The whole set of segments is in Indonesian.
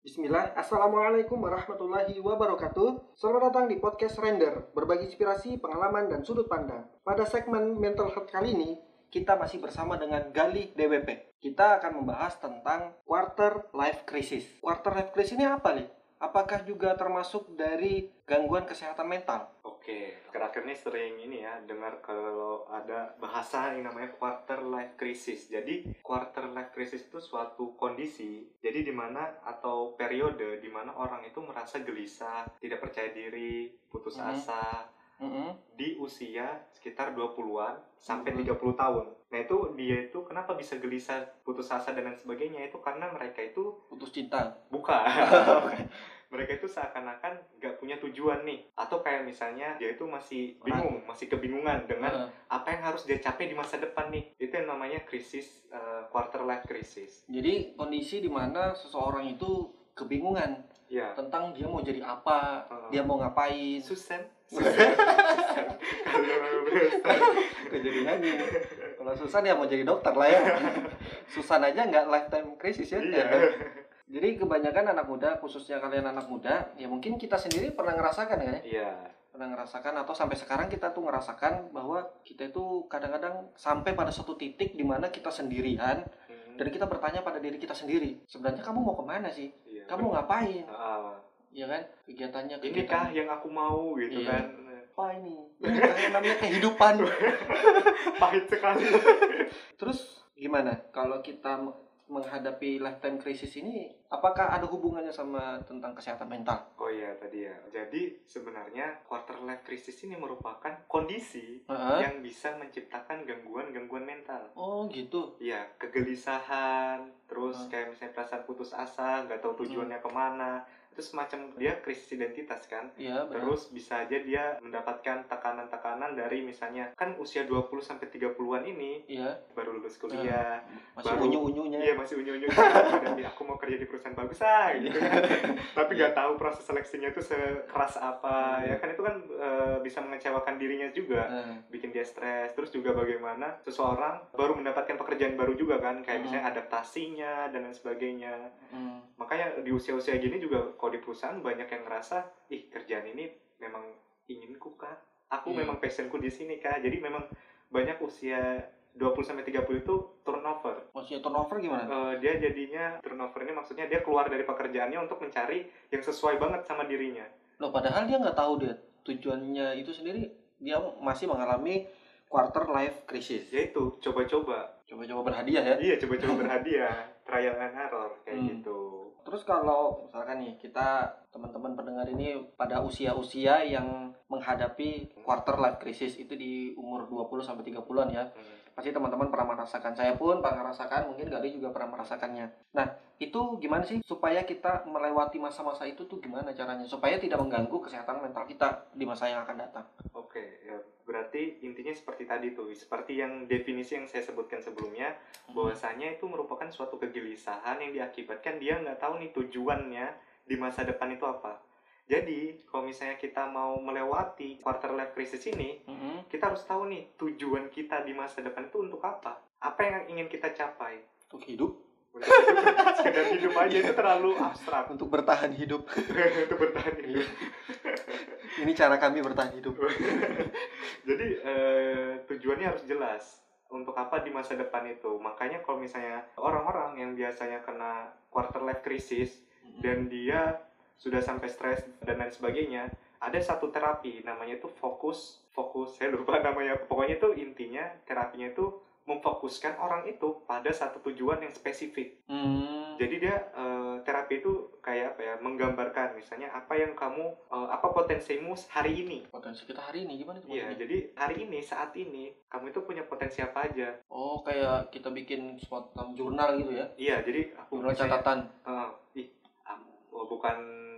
Bismillah, Assalamualaikum warahmatullahi wabarakatuh. Selamat datang di podcast Render Berbagi inspirasi, pengalaman, dan sudut pandang. Pada segmen mental health kali ini Kita masih bersama dengan Gali DWP Kita akan membahas tentang quarter life crisis. Quarter life crisis ini apa nih? Apakah juga termasuk dari gangguan kesehatan mental? Oke, akhir-akhir ini sering ini ya dengar kalau ada bahasa yang namanya quarter life crisis. Jadi quarter life crisis itu suatu kondisi, jadi di mana atau periode di mana orang itu merasa gelisah, tidak percaya diri, putus Mhm. Asa Mm-mm. di usia sekitar 20-an sampai Mhm. 30 tahun. Nah, itu dia itu kenapa bisa gelisah, putus asa dan lain sebagainya itu karena mereka itu Putus cinta buka. mereka itu seakan-akan nggak punya tujuan nih atau kayak misalnya dia itu masih bingung masih kebingungan dengan Heeh. apa yang harus dia capai di masa depan nih itu yang namanya krisis uh, quarter life crisis Jadi kondisi di mana seseorang itu kebingungan ya Tentang dia mau jadi apa, Heeh. dia mau ngapain Susan Gak jadi nyanyi. Kalau Susan ya mau jadi dokter lah ya. Susan aja nggak lifetime crisis ya. iya Jadi kebanyakan anak muda, khususnya kalian anak muda, ya mungkin kita sendiri pernah ngerasakan kan ya. iya Pernah ngerasakan atau sampai sekarang kita tuh ngerasakan bahwa kita itu kadang-kadang sampai pada suatu titik di mana kita sendirian Hmm, dan kita bertanya pada diri kita sendiri, sebenarnya kamu mau ke mana sih? iya. Kamu ngapain? Ah, Ya kan? Kegiatannya inikah kegiatan yang aku mau gitu Iya. kan apa ini? Kayak namanya kehidupan. pahit sekali Terus gimana kalau kita me- menghadapi lifetime crisis ini apakah ada hubungannya sama tentang kesehatan mental? oh iya tadi ya jadi sebenarnya quarter life crisis ini merupakan kondisi Heeh. yang bisa menciptakan gangguan-gangguan mental. Oh gitu. Iya, kegelisahan, terus Hmm. kayak misalnya perasaan putus asa, nggak tahu tujuannya ke mana. Itu semacam dia krisis identitas kan. Iya benar. Terus bisa aja dia mendapatkan tekanan-tekanan dari misalnya kan usia 20 sampai 30-an ini Iya. baru lulus kuliah. Masih Baru- unyu-unyunya. Iya masih unyu-unyu dan aku mau kerja di perusahaan bagus ah gitu kan. Tapi nggak tahu proses seleksinya itu sekeras apa Hmm. ya kan itu kan eh, bisa mengecewakan dirinya juga Nah, bikin dia stres terus juga bagaimana seseorang baru mendapatkan pekerjaan baru juga kan kayak Mhm. misalnya adaptasinya dan lain sebagainya mm, makanya di usia-usia gini juga kalau di perusahaan banyak yang ngerasa ih kerjaan ini memang inginku kah aku Iya. memang passionku di sini kah jadi memang banyak usia 20 sampai 30 itu turnover maksudnya turnover gimana? Eh, dia jadinya turnover ini maksudnya dia keluar dari pekerjaannya untuk mencari yang sesuai banget sama dirinya Loh padahal dia nggak tahu dia tujuannya itu sendiri dia masih mengalami quarter life crisis. yaitu coba-coba Coba-coba berhadiah ya. iya coba-coba berhadiah trial and error kayak Hmm. gitu Terus kalau misalkan nih kita teman-teman pendengar ini pada usia-usia yang menghadapi quarter life crisis itu di umur 20 sampai 30-an ya. Hmm. Pasti teman-teman pernah merasakan. Saya pun pernah merasakan, mungkin Gali juga pernah merasakannya. Nah, itu gimana sih supaya kita melewati masa-masa itu tuh gimana caranya supaya tidak mengganggu kesehatan mental kita di masa yang akan datang? Berarti intinya seperti tadi tuh, seperti yang definisi yang saya sebutkan sebelumnya, bahwasanya itu merupakan suatu kegelisahan yang diakibatkan dia nggak tahu nih tujuannya di masa depan itu apa. Jadi, kalau misalnya kita mau melewati quarter life crisis ini, Mhm. kita harus tahu nih tujuan kita di masa depan itu untuk apa? Apa yang ingin kita capai? Untuk hidup, Untuk hidup, sekedar hidup aja itu terlalu abstrak untuk bertahan hidup. untuk bertahan hidup. Ini cara kami bertahan hidup. Jadi eh, tujuannya harus jelas untuk apa di masa depan itu. Makanya kalau misalnya orang-orang yang biasanya kena quarter life crisis dan dia sudah sampai stres dan lain sebagainya, ada satu terapi namanya itu fokus fokus saya lupa namanya pokoknya itu intinya terapinya itu memfokuskan orang itu pada satu tujuan yang spesifik. Hmm. Jadi dia eh, terapi itu kayak apa ya menggambarkan misalnya apa yang kamu eh, apa potensimu hari ini Potensi kita hari ini gimana tuh? Iya, jadi hari ini, saat ini, kamu itu punya potensi apa aja. Oh, kayak kita bikin semacam jurnal gitu ya? Iya, jadi aku Jurnal misalnya- catatan. Eh, ih, am- oh, bukan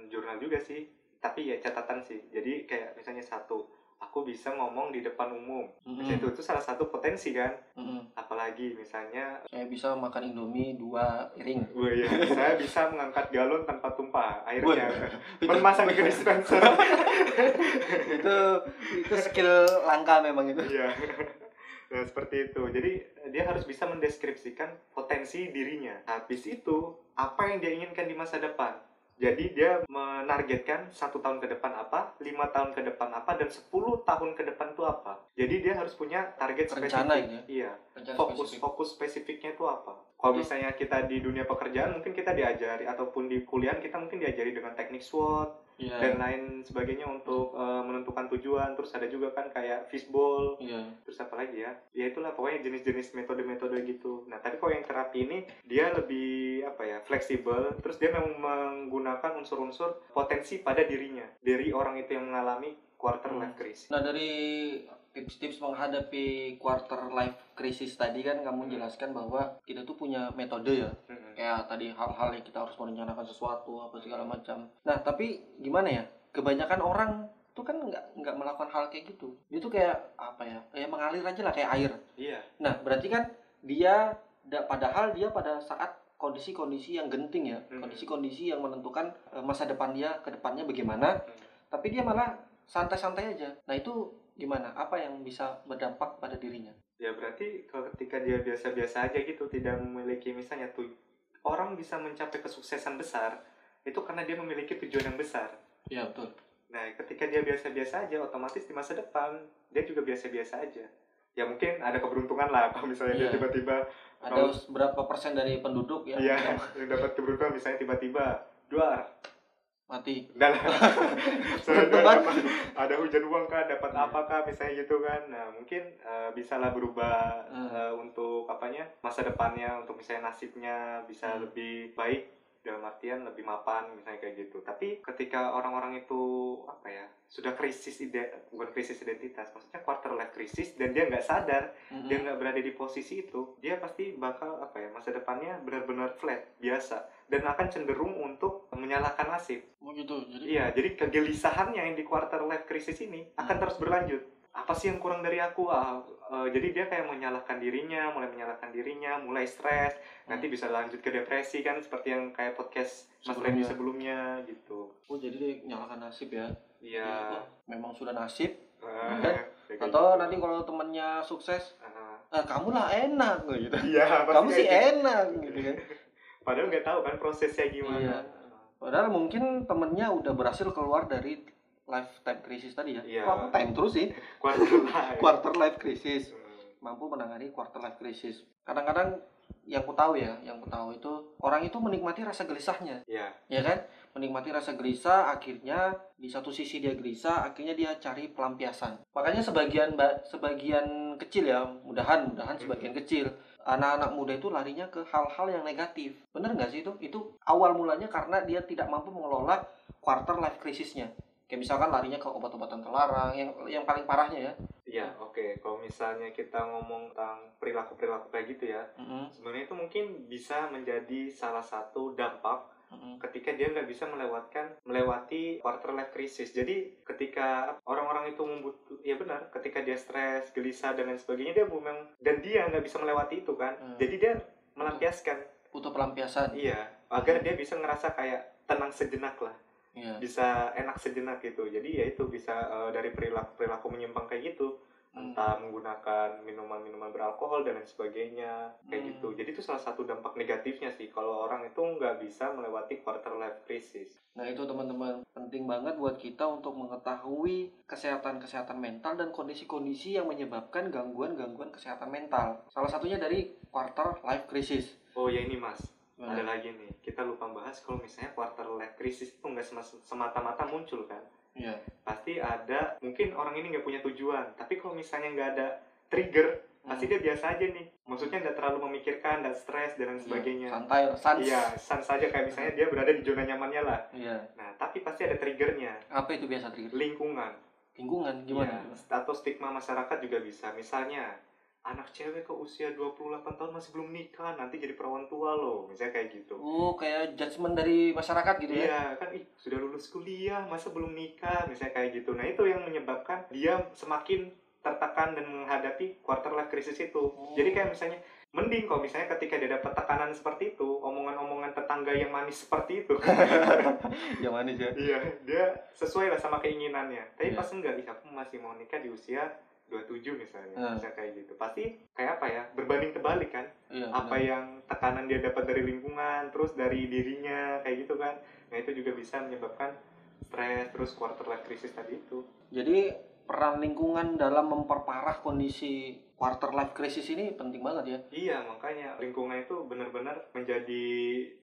jurnal juga sih, tapi ya catatan sih. Jadi kayak misalnya satu, aku bisa ngomong di depan umum. Mhm. Itu itu salah satu potensi kan. Mhm. Apalagi misalnya, Saya bisa makan Indomie dua piring. wah ya, saya bisa mengangkat galon tanpa tumpah airnya. Memasang ke dispenser. itu itu skill langka memang itu. Iya. Nah, seperti itu. Jadi dia harus bisa mendeskripsikan potensi dirinya. Habis itu, apa yang dia inginkan di masa depan. Jadi dia menargetkan satu tahun ke depan apa, lima tahun ke depan apa, dan 10 tahun ke depan itu apa. Jadi dia harus punya target Rencana spesifik. ya? Iya. Fokus spesifik. fokus spesifiknya itu apa? Kalau Itu- misalnya kita di dunia pekerjaan mungkin kita diajari ataupun di kuliah kita mungkin diajari dengan teknik SWOT Iya. dan lain sebagainya untuk eh, menentukan tujuan. Terus ada juga kan kayak fishbowl, Iya. terus apa lagi ya ya itulah pokoknya jenis-jenis metode-metode gitu nah tapi kalau yang terapi ini dia lebih apa ya fleksibel terus dia memang menggunakan unsur-unsur potensi pada dirinya dari orang itu yang mengalami quarter Hmm. life crisis Nah dari tips-tips menghadapi quarter life crisis tadi kan kamu Hmm. jelaskan bahwa kita tuh punya metode ya Mm-mm. kayak tadi hal-hal yang kita harus merencanakan sesuatu apa segala macam. Nah tapi gimana ya kebanyakan orang tuh kan nggak nggak melakukan hal kayak gitu. Dia tuh kayak apa ya kayak mengalir aja lah kayak air. iya Nah berarti kan dia da- padahal dia pada saat kondisi-kondisi yang genting ya Hmm. kondisi-kondisi yang menentukan eh, masa depan dia ke depannya bagaimana. Hmm. Tapi dia malah santai-santai aja. Nah itu gimana? Apa yang bisa berdampak pada dirinya? ya berarti kalau ketika dia biasa-biasa aja gitu tidak memiliki misalnya tuh orang bisa mencapai kesuksesan besar itu karena dia memiliki tujuan yang besar Iya betul. Nah, ketika dia biasa-biasa aja, otomatis di masa depan dia juga biasa-biasa aja. Ya mungkin ada keberuntungan lah, kalau misalnya dia Iya. tiba-tiba, Ada berapa persen dari penduduk yang iya, yang yang dapat keberuntungan misalnya tiba-tiba dua, mati? udah lah. Ada, hujan uang kah, dapat apa kah, misalnya gitu kan. Nah, mungkin eh, bisa lah berubah eh, untuk apanya masa depannya, untuk misalnya nasibnya bisa Hmm. lebih baik dalam artian lebih mapan misalnya kayak gitu tapi ketika orang-orang itu apa ya sudah krisis ide bukan krisis identitas maksudnya quarter life crisis dan dia nggak sadar Mm-mm. dia nggak berada di posisi itu dia pasti bakal apa ya masa depannya benar-benar flat biasa dan akan cenderung untuk menyalahkan nasib Oh gitu. Jadi iya jadi kegelisahannya yang di quarter life crisis ini akan Hmm. terus berlanjut apa sih yang kurang dari aku ah, eh, jadi dia kayak menyalahkan dirinya mulai menyalahkan dirinya mulai stres nanti Hmm. bisa lanjut ke depresi kan seperti yang kayak podcast Mas Sebelumnya. Randy sebelumnya gitu oh jadi dia nyalakan nasib ya. iya memang sudah nasib. eh, Kan? Atau gitu. nanti kalau temennya sukses, Ah, ah, kamu lah enak gitu. iya pasti kamu sih gitu. enak gitu kan. padahal nggak tahu kan prosesnya gimana Iya. Padahal mungkin temennya udah berhasil keluar dari lifetime crisis tadi ya. Iya. Kok aku time terus sih. quarter life Quarter life crisis. Hmm, mampu menangani quarter life crisis. Kadang-kadang yang ku tahu ya, yang ku tahu itu orang itu menikmati rasa gelisahnya, iya ya kan? Menikmati rasa gelisah, akhirnya di satu sisi dia gelisah, akhirnya dia cari pelampiasan. Makanya sebagian ba- sebagian kecil ya, mudahan mudahan sebagian kecil anak-anak muda itu larinya ke hal-hal yang negatif. Bener nggak sih itu? Itu awal mulanya karena dia tidak mampu mengelola quarter life crisisnya. Kayak misalkan larinya ke obat-obatan terlarang, yang yang paling parahnya ya. iya oke kalau misalnya kita ngomong tentang perilaku perilaku kayak gitu ya Mm-mm, sebenarnya itu mungkin bisa menjadi salah satu dampak ketika dia nggak bisa melewatkan melewati quarter life crisis. Jadi ketika orang-orang itu membutuh, ya benar, ketika dia stres, gelisah dan lain sebagainya dia memang dan dia nggak bisa melewati itu kan. Hmm. Jadi dia melampiaskan, Butuh pelampiasan. iya, agar dia bisa ngerasa kayak tenang sejenak lah, Iya. bisa enak sejenak gitu. Jadi ya itu bisa eh, dari perilaku perilaku menyimpang kayak gitu. Hmm. entah menggunakan minuman-minuman beralkohol dan lain sebagainya kayak Hmm. gitu jadi itu salah satu dampak negatifnya sih kalau orang itu nggak bisa melewati quarter life crisis Nah itu teman-teman penting banget buat kita untuk mengetahui kesehatan-kesehatan mental dan kondisi-kondisi yang menyebabkan gangguan-gangguan kesehatan mental. Salah satunya dari quarter life crisis. oh ya ini mas Gimana? ada lagi nih kita lupa bahas kalau misalnya quarter life crisis itu nggak sem- semata-mata muncul kan Iya. pasti ada mungkin orang ini nggak punya tujuan tapi kalau misalnya nggak ada trigger pasti Hmm. dia biasa aja nih maksudnya nggak terlalu memikirkan nggak stres dan lain Iya, sebagainya Santai, sans. iya sans saja kayak misalnya dia berada di zona nyamannya lah Iya. nah tapi pasti ada triggernya Apa itu biasa trigger? lingkungan Lingkungan gimana? Iya, atau stigma masyarakat juga bisa misalnya anak cewek ke usia 28 tahun masih belum nikah nanti jadi perawan tua loh misalnya kayak gitu Oh kayak judgement dari masyarakat gitu ya? Iya kan ih sudah lulus kuliah masa belum nikah misalnya kayak gitu nah itu yang menyebabkan dia semakin tertekan dan menghadapi quarter life crisis itu Oh. jadi kayak misalnya mending kalau misalnya ketika dia dapat tekanan seperti itu omongan-omongan tetangga yang manis seperti itu Yang manis ya? iya dia sesuai lah sama keinginannya tapi Iya. pas enggak ih aku masih mau nikah di usia 27 misalnya Hmm. misalnya kayak gitu pasti kayak apa ya berbanding terbalik kan Iya. apa yang tekanan dia dapat dari lingkungan terus dari dirinya kayak gitu kan nah itu juga bisa menyebabkan stres terus quarter life crisis tadi itu Jadi peran lingkungan dalam memperparah kondisi quarter life crisis ini penting banget ya. iya makanya lingkungan itu benar-benar menjadi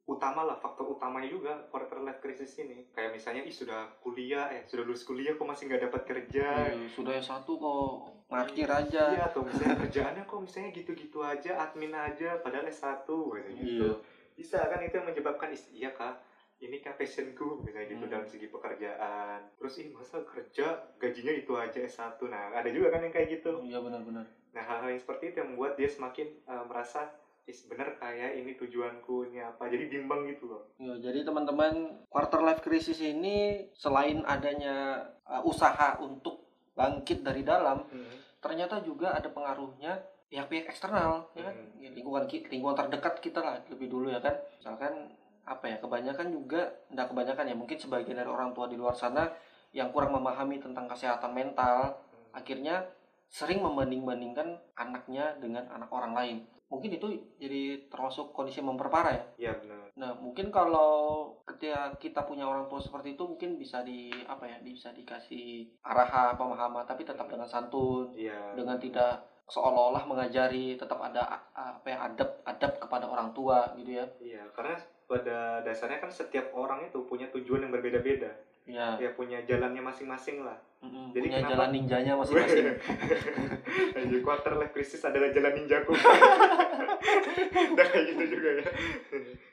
utama lah faktor utamanya juga quarter life crisis ini kayak misalnya ih sudah kuliah eh sudah lulus kuliah kok masih nggak dapat kerja Eh, sudah S1 kok markir aja. Iya, atau misalnya kerjaannya kok misalnya gitu-gitu aja, admin aja, padahal S1 gitu. Iya. Bisa kan itu yang menyebabkan, "Is, iya kak, ini kan passionku, misalnya gitu Hmm. dalam segi pekerjaan. Terus, ih masa kerja gajinya itu aja S1. Nah, ada juga kan yang kayak gitu. Iya benar-benar. Nah, hal-hal yang seperti itu yang membuat dia semakin eh, merasa, is bener kayak ini tujuanku, ini apa. Jadi bimbang gitu loh. Ya, jadi teman-teman quarter life crisis ini selain adanya uh, usaha untuk bangkit dari dalam, ternyata juga ada pengaruhnya pihak-pihak eksternal, ya kan? Hmm. Ya, lingkungan lingkungan terdekat kita lah lebih dulu ya kan. Misalkan apa ya kebanyakan juga tidak kebanyakan ya mungkin sebagian dari orang tua di luar sana yang kurang memahami tentang kesehatan mental akhirnya sering membanding-bandingkan anaknya dengan anak orang lain mungkin itu jadi termasuk kondisi memperparah ya Iya benar. Nah, mungkin kalau ketika kita punya orang tua seperti itu mungkin bisa di apa ya, bisa dikasih arahan, pemahaman tapi tetap dengan santun, Iya. dengan tidak seolah-olah mengajari, tetap ada apa ya, adab adab kepada orang tua gitu ya. Iya, karena pada dasarnya kan setiap orang itu punya tujuan yang berbeda-beda. Ya, Ya punya jalannya masing-masing lah. Mm-mm, Jadi punya kenapa- jalan ninjanya masing-masing. Anjir, quarter life crisis adalah jalan ninjaku. Dan kayak gitu juga ya.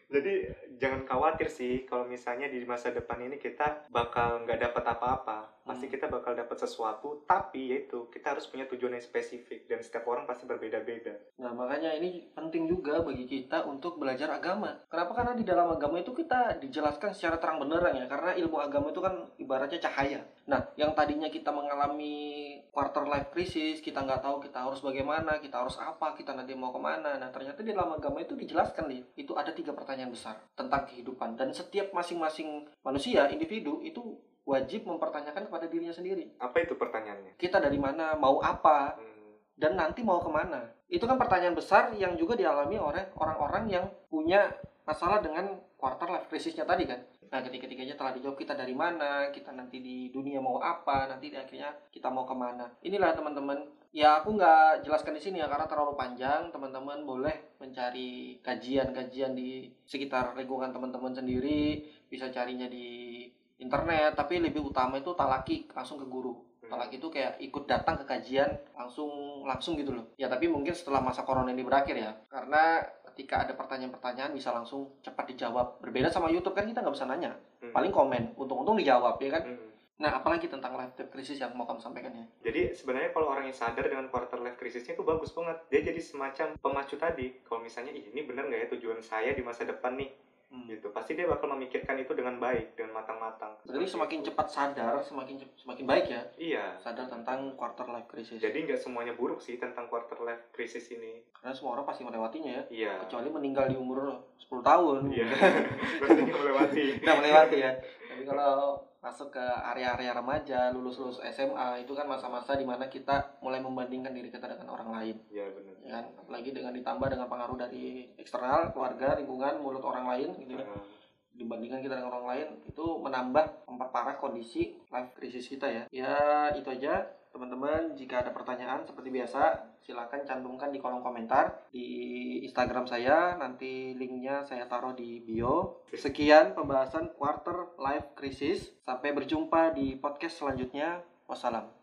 Jadi jangan khawatir sih kalau misalnya di masa depan ini kita bakal nggak dapat apa-apa. Pasti Hmm. kita bakal dapat sesuatu, tapi yaitu kita harus punya tujuan yang spesifik dan setiap orang pasti berbeda-beda. Nah, makanya ini penting juga bagi kita untuk belajar agama. Kenapa? Karena di dalam agama itu kita dijelaskan secara terang benderang ya. Karena ilmu agama itu kan ibaratnya cahaya. Nah, yang tadinya kita mengalami quarter life crisis, kita nggak tahu kita harus bagaimana, kita harus apa, kita nanti mau ke mana. Nah, ternyata di dalam agama itu dijelaskan nih. Itu ada tiga pertanyaan besar tentang kehidupan. Dan setiap masing-masing manusia, individu, itu wajib mempertanyakan kepada dirinya sendiri. Apa itu pertanyaannya? Kita dari mana, mau apa, Hmm, dan nanti mau ke mana? Itu kan pertanyaan besar yang juga dialami oleh orang-orang yang punya masalah dengan quarter life crisisnya tadi kan. Nah, ketika-ketikanya telah dijawab kita dari mana, kita nanti di dunia mau apa, nanti di akhirnya kita mau ke mana. Inilah teman-teman. Ya aku nggak jelaskan di sini ya karena terlalu panjang. Teman-teman boleh mencari kajian-kajian di sekitar lingkungan teman-teman sendiri. Bisa carinya di internet. Tapi lebih utama itu talaki langsung ke guru. Talak itu kayak ikut datang ke kajian langsung langsung gitu loh. Ya tapi mungkin setelah masa corona ini berakhir ya. Karena ketika ada pertanyaan-pertanyaan bisa langsung cepat dijawab. Berbeda sama YouTube kan kita nggak bisa nanya. Hmm. Paling komen. Untung-untung dijawab ya kan. Hmm. Nah apalagi tentang life crisis yang mau kamu sampaikan ya. Jadi sebenarnya kalau orang yang sadar dengan quarter life crisisnya itu bagus banget. Dia jadi semacam pemacu tadi. Kalau misalnya "Ih, ini bener nggak ya tujuan saya di masa depan nih, gitu. Pasti dia bakal memikirkan itu dengan baik, dengan matang-matang. Berarti semakin itu. cepat sadar, semakin semakin baik ya. Iya. Sadar tentang quarter life crisis. Jadi nggak semuanya buruk sih tentang quarter life crisis ini. Karena semua orang pasti melewatinya ya. Iya. Kecuali meninggal di umur 10 tahun. Iya. Berarti melewati. Udah melewati ya. Tapi kalau masuk ke area-area remaja, lulus-lulus SMA, itu kan masa-masa di mana kita mulai membandingkan diri kita dengan orang lain. Iya benar. Ya kan? Apalagi dengan ditambah dengan pengaruh dari eksternal, keluarga, lingkungan, mulut orang lain, gitu ya. dibandingkan kita dengan orang lain itu menambah memperparah kondisi life crisis kita ya. Ya itu aja teman-teman. Jika ada pertanyaan seperti biasa silakan cantumkan di kolom komentar di Instagram saya. Nanti linknya saya taruh di bio. Sekian pembahasan quarter life crisis. Sampai berjumpa di podcast selanjutnya. Wassalam.